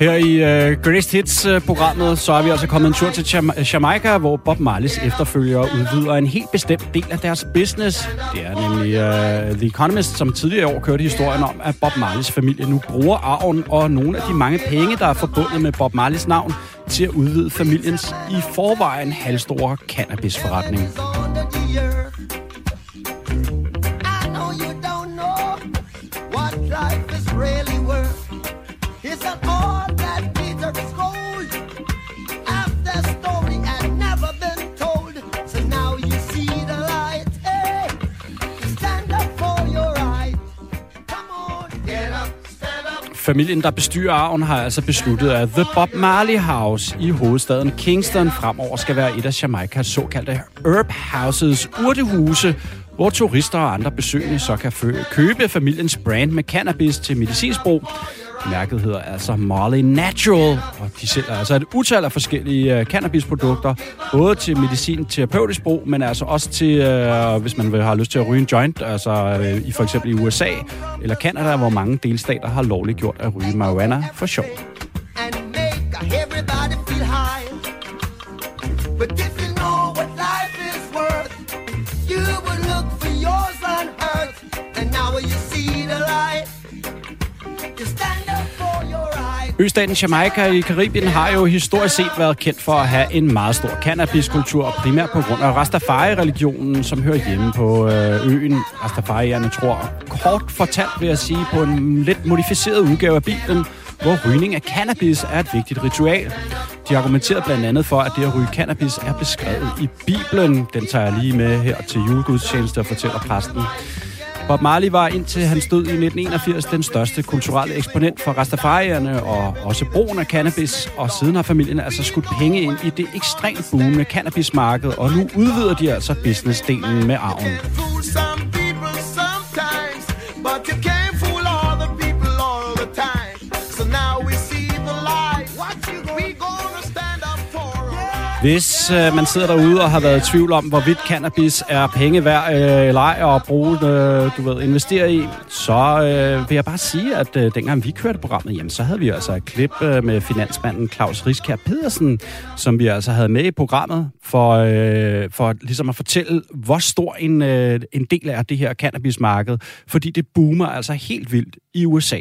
Her i uh, Greatest Hits-programmet, øh, så er vi altså kommet en tur til Jam- Jamaica, hvor Bob Marleys efterfølgere udvider en helt bestemt del af deres business. Det er nemlig uh, The Economist, som tidligere år kørte historien om, at Bob Marleys familie nu bruger arven og nogle af de mange penge, der er forbundet med Bob Marleys navn, til at udvide familiens i forvejen halvstore cannabisforretning. really Familien, der bestyrer arven, har altså besluttet, at The Bob Marley House i hovedstaden Kingston fremover skal være et af Jamaicas såkaldte Herb Houses urtehuse, hvor turister og andre besøgende så kan købe familiens brand med cannabis til medicinsk brug. Mærket hedder altså Marley Natural, og de sælger altså et utal af forskellige uh, cannabisprodukter, både til medicin, terapeutisk brug, men altså også til, uh, hvis man vil have lyst til at ryge en joint, altså uh, i for eksempel i USA eller Canada, hvor mange delstater har lovligt gjort at ryge marijuana for sjov. Østaten Jamaica i Karibien har jo historisk set været kendt for at have en meget stor cannabiskultur, primært på grund af Rastafari-religionen, som hører hjemme på øh, øen. Rastafarierne tror, kort fortalt vil jeg sige, på en lidt modificeret udgave af Bibelen, hvor rygning af cannabis er et vigtigt ritual. De argumenterer blandt andet for, at det at ryge cannabis er beskrevet i Bibelen. Den tager jeg lige med her til julegudstjeneste og fortæller præsten. Bob Marley var indtil han stod i 1981 den største kulturelle eksponent for Rastafarierne og også brugen af cannabis, og siden har familien altså skudt penge ind i det ekstremt boomende cannabismarked, og nu udvider de altså businessdelen med arven. Hvis øh, man sidder derude og har været i tvivl om, hvorvidt cannabis er penge værd øh, eller ej at bruge, øh, du ved, investere i, så øh, vil jeg bare sige, at øh, dengang vi kørte programmet, jamen, så havde vi altså et klip øh, med finansmanden Claus Riskær Pedersen, som vi altså havde med i programmet for, øh, for ligesom at fortælle, hvor stor en, øh, en del af det her cannabismarked, fordi det boomer altså helt vildt i USA.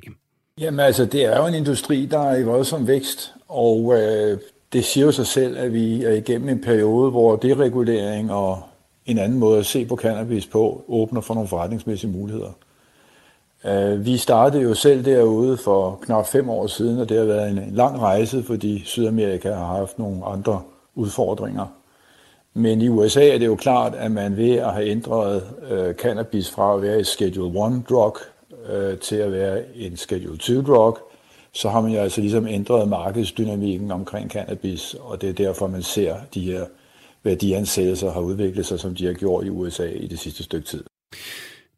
Jamen altså, det er jo en industri, der er i voldsom vækst, og øh, det siger jo sig selv, at vi er igennem en periode, hvor deregulering og en anden måde at se på cannabis på, åbner for nogle forretningsmæssige muligheder. Øh, vi startede jo selv derude for knap fem år siden, og det har været en lang rejse, fordi Sydamerika har haft nogle andre udfordringer. Men i USA er det jo klart, at man ved at have ændret øh, cannabis fra at være et Schedule 1 drug øh, til at være en Schedule 2 drug, så har man jo altså ligesom ændret markedsdynamikken omkring cannabis, og det er derfor, man ser de her værdiansættelser har udviklet sig, som de har gjort i USA i det sidste stykke tid.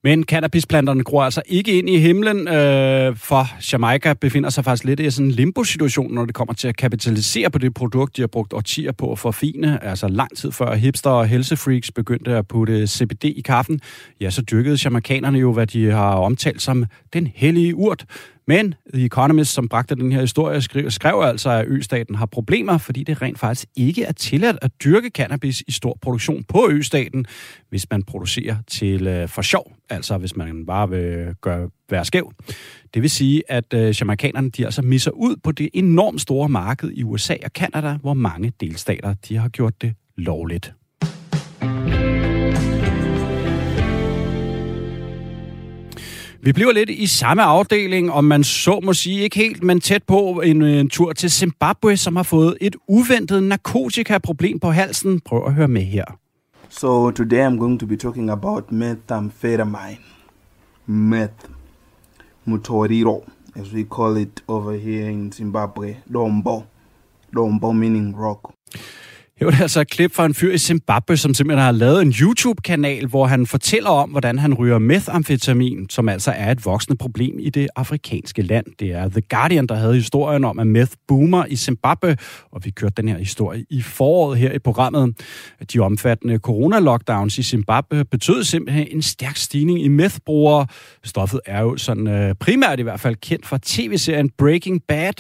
Men cannabisplanterne gror altså ikke ind i himlen, øh, for Jamaica befinder sig faktisk lidt i sådan en limbo-situation, når det kommer til at kapitalisere på det produkt, de har brugt årtier på at forfine. Altså lang tid før hipster og helsefreaks begyndte at putte CBD i kaffen, ja, så dyrkede jamaikanerne jo, hvad de har omtalt som den hellige urt. Men The Economist, som bragte den her historie, skrev, skrev altså, at østaten har problemer, fordi det rent faktisk ikke er tilladt at dyrke cannabis i stor produktion på østaten, hvis man producerer til øh, for sjov, altså hvis man bare vil gøre, være skæv. Det vil sige, at øh, jamaikanerne de altså misser ud på det enormt store marked i USA og Kanada, hvor mange delstater de har gjort det lovligt. Vi bliver lidt i samme afdeling, om man så må sige ikke helt, men tæt på en, en tur til Zimbabwe, som har fået et uventet narkotikaproblem på halsen. Prøv at høre med her. So today I'm going to be talking about methamphetamine. Meth. Mutoriro, as we call it over here in Zimbabwe. Dombo. Dombo meaning rock. Her var er altså et klip fra en fyr i Zimbabwe, som simpelthen har lavet en YouTube-kanal, hvor han fortæller om, hvordan han ryger methamfetamin, som altså er et voksende problem i det afrikanske land. Det er The Guardian, der havde historien om, at meth boomer i Zimbabwe, og vi kørte den her historie i foråret her i programmet. De omfattende corona-lockdowns i Zimbabwe betød simpelthen en stærk stigning i methbrugere. Stoffet er jo sådan øh, primært i hvert fald kendt fra tv-serien Breaking Bad,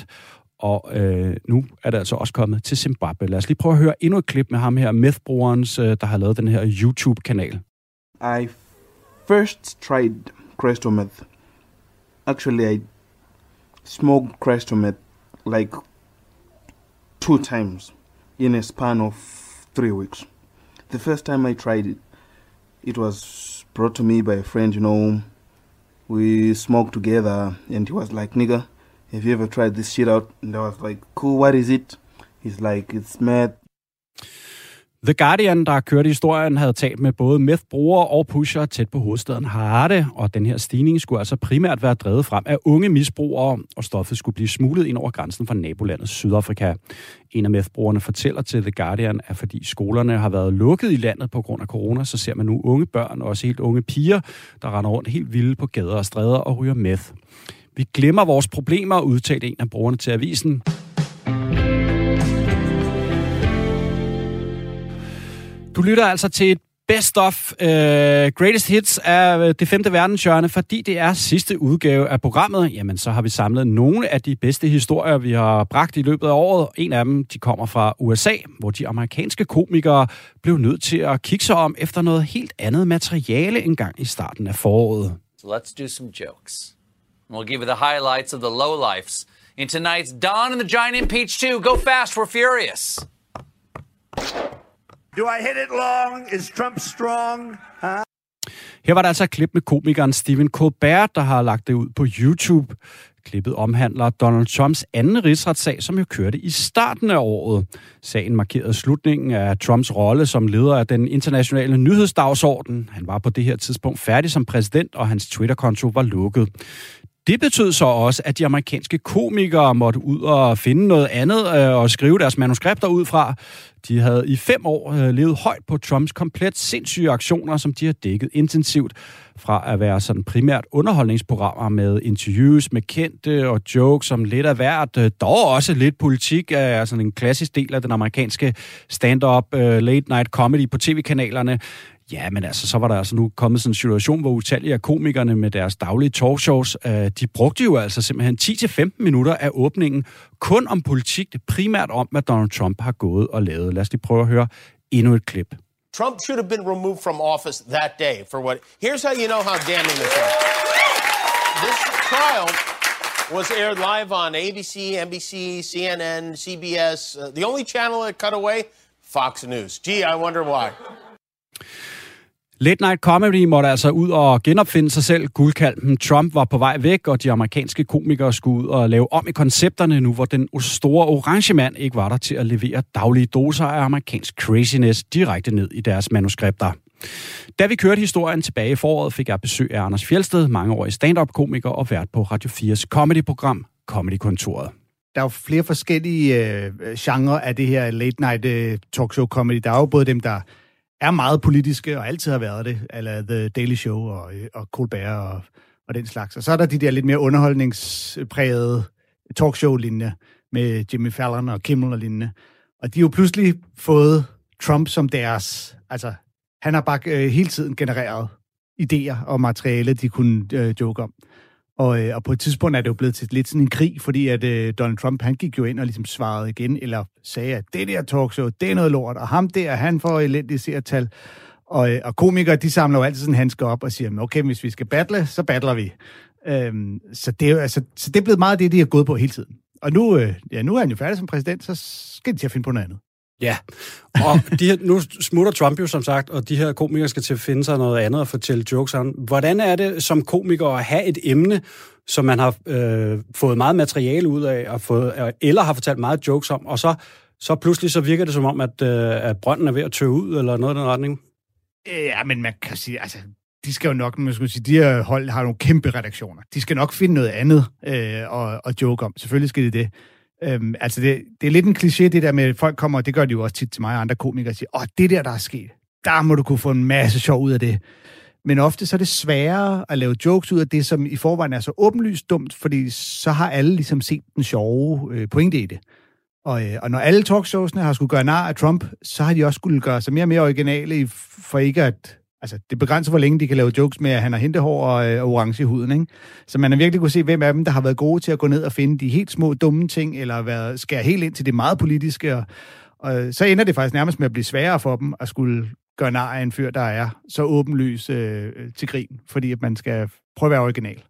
og øh, nu er det altså også kommet til Zimbabwe. Lad os lige prøve at høre endnu et klip med ham her, methbrugeren, øh, der har lavet den her YouTube-kanal. I first tried crystal meth. Actually, I smoked crystal meth like two times in a span of three weeks. The first time I tried it, it was brought to me by a friend, you know. We smoked together, and he was like, nigga, have you ever tried this shit out? And I was like, cool, what is it? He's like, it's mad. The Guardian, der kørte historien, havde talt med både meth-brugere og pusher tæt på hovedstaden Harare, og den her stigning skulle altså primært være drevet frem af unge misbrugere, og stoffet skulle blive smuglet ind over grænsen fra nabolandet Sydafrika. En af meth fortæller til The Guardian, at fordi skolerne har været lukket i landet på grund af corona, så ser man nu unge børn og også helt unge piger, der render rundt helt vilde på gader og stræder og ryger meth. Vi glemmer vores problemer, udtalte en af brugerne til avisen. Du lytter altså til et Best of uh, Greatest Hits af øh, det femte verdenshjørne, fordi det er sidste udgave af programmet. Jamen, så har vi samlet nogle af de bedste historier, vi har bragt i løbet af året. En af dem, de kommer fra USA, hvor de amerikanske komikere blev nødt til at kigge sig om efter noget helt andet materiale engang i starten af foråret. So let's do some jokes. We'll give you the highlights of the lowlifes in tonight's Don and the Giant Impeach 2. Go fast, we're furious. Do I hit it long? Is Trump strong? Huh? Her var der altså et klip med komikeren Stephen Colbert, der har lagt det ud på YouTube. Klippet omhandler Donald Trumps anden rigsretssag, som jo kørte i starten af året. Sagen markerede slutningen af Trumps rolle som leder af den internationale nyhedsdagsorden. Han var på det her tidspunkt færdig som præsident, og hans Twitter-konto var lukket. Det betød så også, at de amerikanske komikere måtte ud og finde noget andet øh, og skrive deres manuskripter ud fra. De havde i fem år øh, levet højt på Trumps komplet sindssyge aktioner, som de har dækket intensivt fra at være sådan primært underholdningsprogrammer med interviews med kendte og jokes som lidt af hvert. Øh, dog også lidt politik er sådan en klassisk del af den amerikanske stand-up øh, late night comedy på tv-kanalerne. Ja, men altså, så var der altså nu kommet sådan en situation, hvor utallige af komikerne med deres daglige talkshows, øh, de brugte jo altså simpelthen 10-15 minutter af åbningen kun om politik, primært om, hvad Donald Trump har gået og lavet. Lad os lige prøve at høre endnu et klip. Trump should have been removed from office that day for what? Here's how you know how damning this is. This trial was aired live on ABC, NBC, CNN, CBS. Uh, the only channel that cut away, Fox News. Gee, I wonder why. Late Night Comedy måtte altså ud og genopfinde sig selv. Guldkalden Trump var på vej væk, og de amerikanske komikere skulle ud og lave om i koncepterne nu, hvor den store orange mand ikke var der til at levere daglige doser af amerikansk craziness direkte ned i deres manuskripter. Da vi kørte historien tilbage i foråret, fik jeg besøg af Anders Fjelsted, mangeårig stand-up-komiker og vært på Radio 4's comedy-program Comedy-kontoret. Der er jo flere forskellige øh, genrer af det her late night øh, talkshow comedy. Der er jo både dem, der er meget politiske, og altid har været det, eller The Daily Show og, øh, og Colbert og, og den slags. Og så er der de der lidt mere underholdningsprægede talkshow-linjer med Jimmy Fallon og Kimmel og lignende. Og de har jo pludselig fået Trump som deres... Altså, han har bare øh, hele tiden genereret idéer og materiale, de kunne øh, joke om. Og, øh, og på et tidspunkt er det jo blevet til lidt sådan en krig, fordi at øh, Donald Trump, han gik jo ind og ligesom svarede igen, eller sagde, at det der talkshow, det er noget lort, og ham der, han får elendige seertal. Og, øh, og komikere, de samler jo altid sådan handsker op og siger, okay, hvis vi skal battle, så battler vi. Øhm, så, det er jo, altså, så det er blevet meget det, de har gået på hele tiden. Og nu, øh, ja, nu er han jo færdig som præsident, så skal de til at finde på noget andet. Ja, og de her, nu smutter Trump jo som sagt, og de her komikere skal til at finde sig noget andet og fortælle jokes om. Hvordan er det som komiker at have et emne, som man har øh, fået meget materiale ud af, og fået, øh, eller har fortalt meget jokes om, og så, så pludselig så virker det som om, at, øh, at brønden er ved at tøve ud, eller noget i den retning? Ja, men man kan sige, altså, de skal jo nok, man skal sige, de her hold har nogle kæmpe redaktioner. De skal nok finde noget andet øh, og, og joke om. Selvfølgelig skal de det. Øhm, altså, det, det er lidt en kliché, det der med, at folk kommer, og det gør de jo også tit til mig og andre komikere, og siger, åh, det der, der er sket, der må du kunne få en masse sjov ud af det. Men ofte så er det sværere at lave jokes ud af det, som i forvejen er så åbenlyst dumt, fordi så har alle ligesom set den sjove øh, pointe i det. Og, øh, og når alle talkshowsene har skulle gøre nar af Trump, så har de også skulle gøre sig mere og mere originale, for ikke at... Altså, det begrænser, hvor længe de kan lave jokes med, at han har hentehår og, øh, og orange i huden, ikke? Så man har virkelig kunne se, hvem af dem, der har været gode til at gå ned og finde de helt små, dumme ting, eller været, skære helt ind til det meget politiske, og, og øh, så ender det faktisk nærmest med at blive sværere for dem at skulle gøre nar af en fyr, der er så åbenlys øh, til grin, fordi at man skal prøve at være original.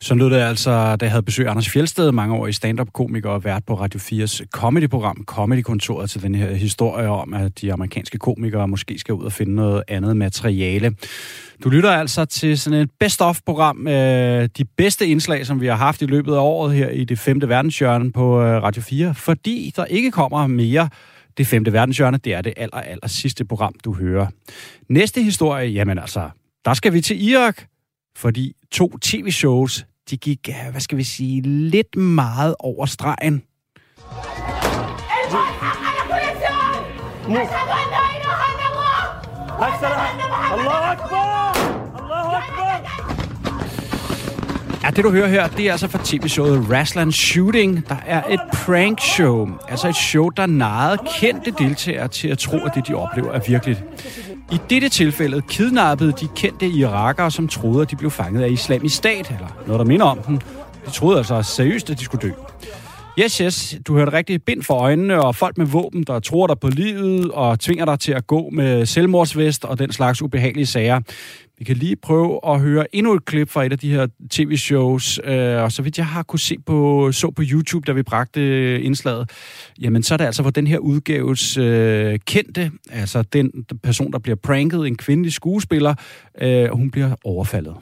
Så lød det altså, da jeg havde besøg Anders Fjeldsted, mange år i stand-up-komiker og vært på Radio 4's comedy-program, Comedy-kontoret, til den her historie om, at de amerikanske komikere måske skal ud og finde noget andet materiale. Du lytter altså til sådan et best-of-program øh, de bedste indslag, som vi har haft i løbet af året her i det femte verdenshjørne på øh, Radio 4, fordi der ikke kommer mere det femte verdenshjørne, det er det aller, aller sidste program, du hører. Næste historie, jamen altså, der skal vi til Irak, fordi to tv-shows, de gik, hvad skal vi sige, lidt meget over stregen. Allah Akbar! Allah Akbar! Ja, det du hører her, det er altså fra tv-showet Rasland Shooting. Der er et prank show, altså et show, der narrede kendte deltagere til at tro, at det, de oplever, er virkeligt. I dette tilfælde kidnappede de kendte irakere, som troede, at de blev fanget af islamisk stat, eller noget, der minder om den. De troede altså seriøst, at de skulle dø. Yes, yes, du hørte rigtig bind for øjnene, og folk med våben, der tror dig på livet og tvinger dig til at gå med selvmordsvest og den slags ubehagelige sager. Vi kan lige prøve at høre endnu et klip fra et af de her tv-shows, øh, og så vidt jeg har kunne se på, så på YouTube, da vi bragte øh, indslaget, jamen så er det altså, hvor den her udgaves øh, kendte, altså den person, der bliver pranket, en kvindelig skuespiller, øh, hun bliver overfaldet.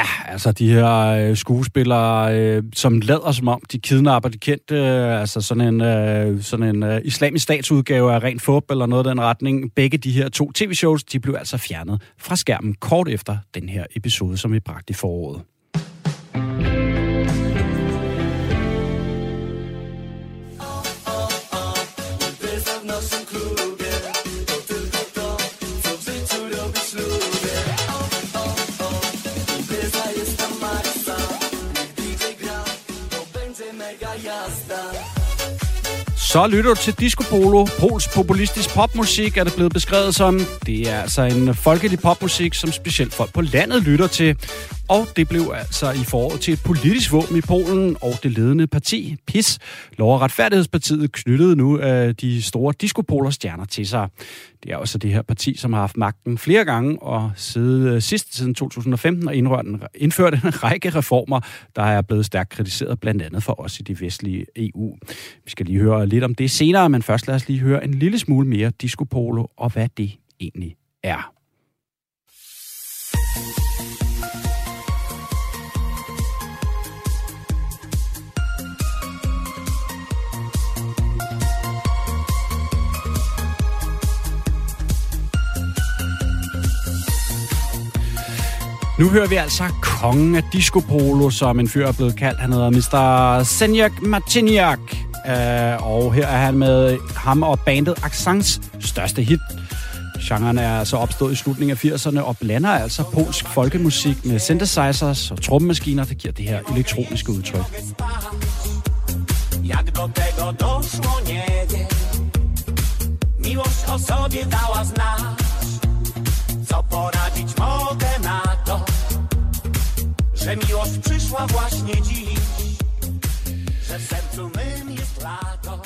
Ja, altså de her øh, skuespillere, øh, som lader som om, de kidnapper de kendte, øh, altså sådan en, øh, sådan en øh, islamisk statsudgave af Ren Fup eller noget af den retning. Begge de her to tv-shows, de blev altså fjernet fra skærmen kort efter den her episode, som vi bragte i foråret. Så lytter du til Disco Polo. Pols populistisk popmusik er det blevet beskrevet som. Det er altså en folkelig popmusik, som specielt folk på landet lytter til. Og det blev altså i foråret til et politisk våben i Polen, og det ledende parti, PIS, Lov- og Retfærdighedspartiet, knyttede nu uh, de store diskopoler stjerner til sig. Det er også det her parti, som har haft magten flere gange, og siden, øh, sidst siden 2015 og indført en række reformer, der er blevet stærkt kritiseret, blandt andet for os i de vestlige EU. Vi skal lige høre lidt om det senere, men først lad os lige høre en lille smule mere diskopolo og hvad det egentlig er. Nu hører vi altså kongen af disco polo, som en fyr er blevet kaldt. Han hedder Mr. Senjak Martiniak. Uh, og her er han med ham og bandet Accents største hit. Genren er altså opstået i slutningen af 80'erne og blander altså polsk folkemusik med synthesizers og trommemaskiner, der giver det her elektroniske udtryk. Jak do tego doszło, nie wiem. Miłość o sobie dała znak. Że miłość przyszła właśnie dziś.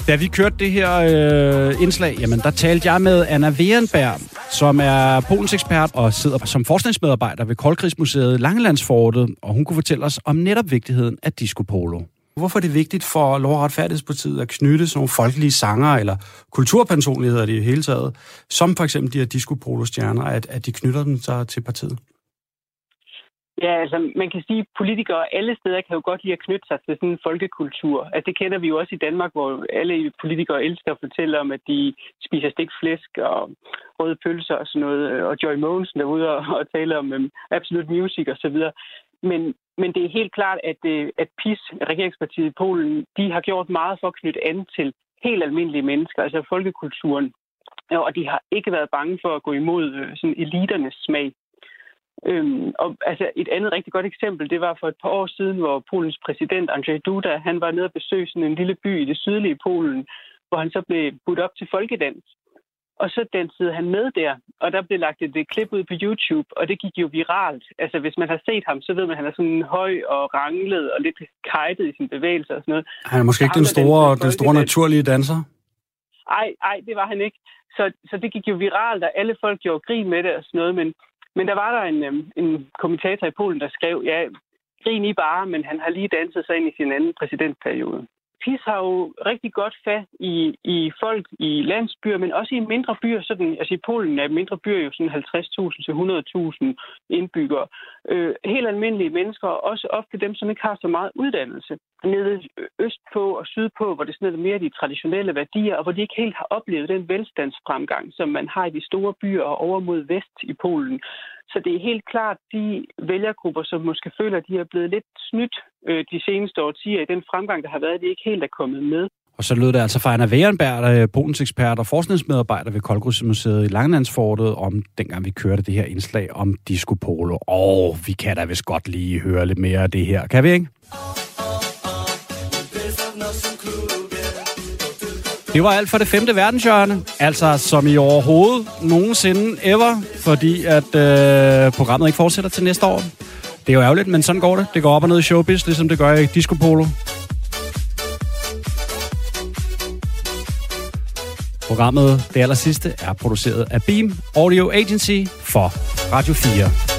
Da vi kørte det her øh, indslag, jamen der talte jeg med Anna Werenberg, som er Polens ekspert og sidder som forskningsmedarbejder ved Koldkrigsmuseet Langelandsfortet, og hun kunne fortælle os om netop vigtigheden af disco polo. Hvorfor er det vigtigt for Lov- og Retfærdighedspartiet at knytte sådan nogle folkelige sanger eller kulturpersonligheder i det hele taget, som for eksempel de her disco stjerner at, at de knytter dem sig til partiet? Ja, altså man kan sige, at politikere alle steder kan jo godt lide at knytte sig til sådan en folkekultur. Altså det kender vi jo også i Danmark, hvor alle politikere elsker at fortælle om, at de spiser stik flæsk og røde pølser og sådan noget. Øh, og Joy Mogensen er ude og, og tale om um, Absolute Music og så videre. Men, men det er helt klart, at, øh, at PIS, regeringspartiet i Polen, de har gjort meget for at knytte an til helt almindelige mennesker, altså folkekulturen. Og de har ikke været bange for at gå imod øh, sådan eliternes smag. Øhm, og altså et andet rigtig godt eksempel, det var for et par år siden, hvor Polens præsident Andrzej Duda, han var nede og besøge sådan en lille by i det sydlige Polen, hvor han så blev budt op til folkedans. Og så dansede han med der, og der blev lagt et, et klip ud på YouTube, og det gik jo viralt. Altså, hvis man har set ham, så ved man, at han er sådan høj og ranglet og lidt kajtet i sin bevægelse og sådan noget. Han er måske ikke den store, den store naturlige danser? Ej, ej, det var han ikke. Så, så det gik jo viralt, og alle folk gjorde grin med det og sådan noget, men men der var der en, øhm, en kommentator i Polen, der skrev, ja, grin I bare, men han har lige danset sig ind i sin anden præsidentperiode. PIS har jo rigtig godt fat i, i folk i landsbyer, men også i mindre byer. Sådan, altså i Polen er mindre byer jo sådan 50.000 til 100.000 indbyggere. Øh, helt almindelige mennesker, også ofte dem, som ikke har så meget uddannelse. Nede østpå og sydpå, hvor det sådan er mere de traditionelle værdier, og hvor de ikke helt har oplevet den velstandsfremgang, som man har i de store byer og over mod vest i Polen. Så det er helt klart de vælgergrupper, som måske føler, at de er blevet lidt snydt øh, de seneste årtier i den fremgang, der har været, de ikke helt er kommet med. Og så lød det altså fra Anna Wehrenberg, der er Polens ekspert og forskningsmedarbejder ved Koldgrusmuseet i Langlandsfortet, om dengang vi kørte det her indslag om Disco Polo. Og vi kan da vist godt lige høre lidt mere af det her. Kan vi ikke? Det var alt for det femte verdenshjørne. Altså som i overhovedet nogensinde ever, fordi at øh, programmet ikke fortsætter til næste år. Det er jo ærgerligt, men sådan går det. Det går op og ned i showbiz, ligesom det gør i Disco Polo. Programmet, det aller sidste, er produceret af Beam Audio Agency for Radio 4.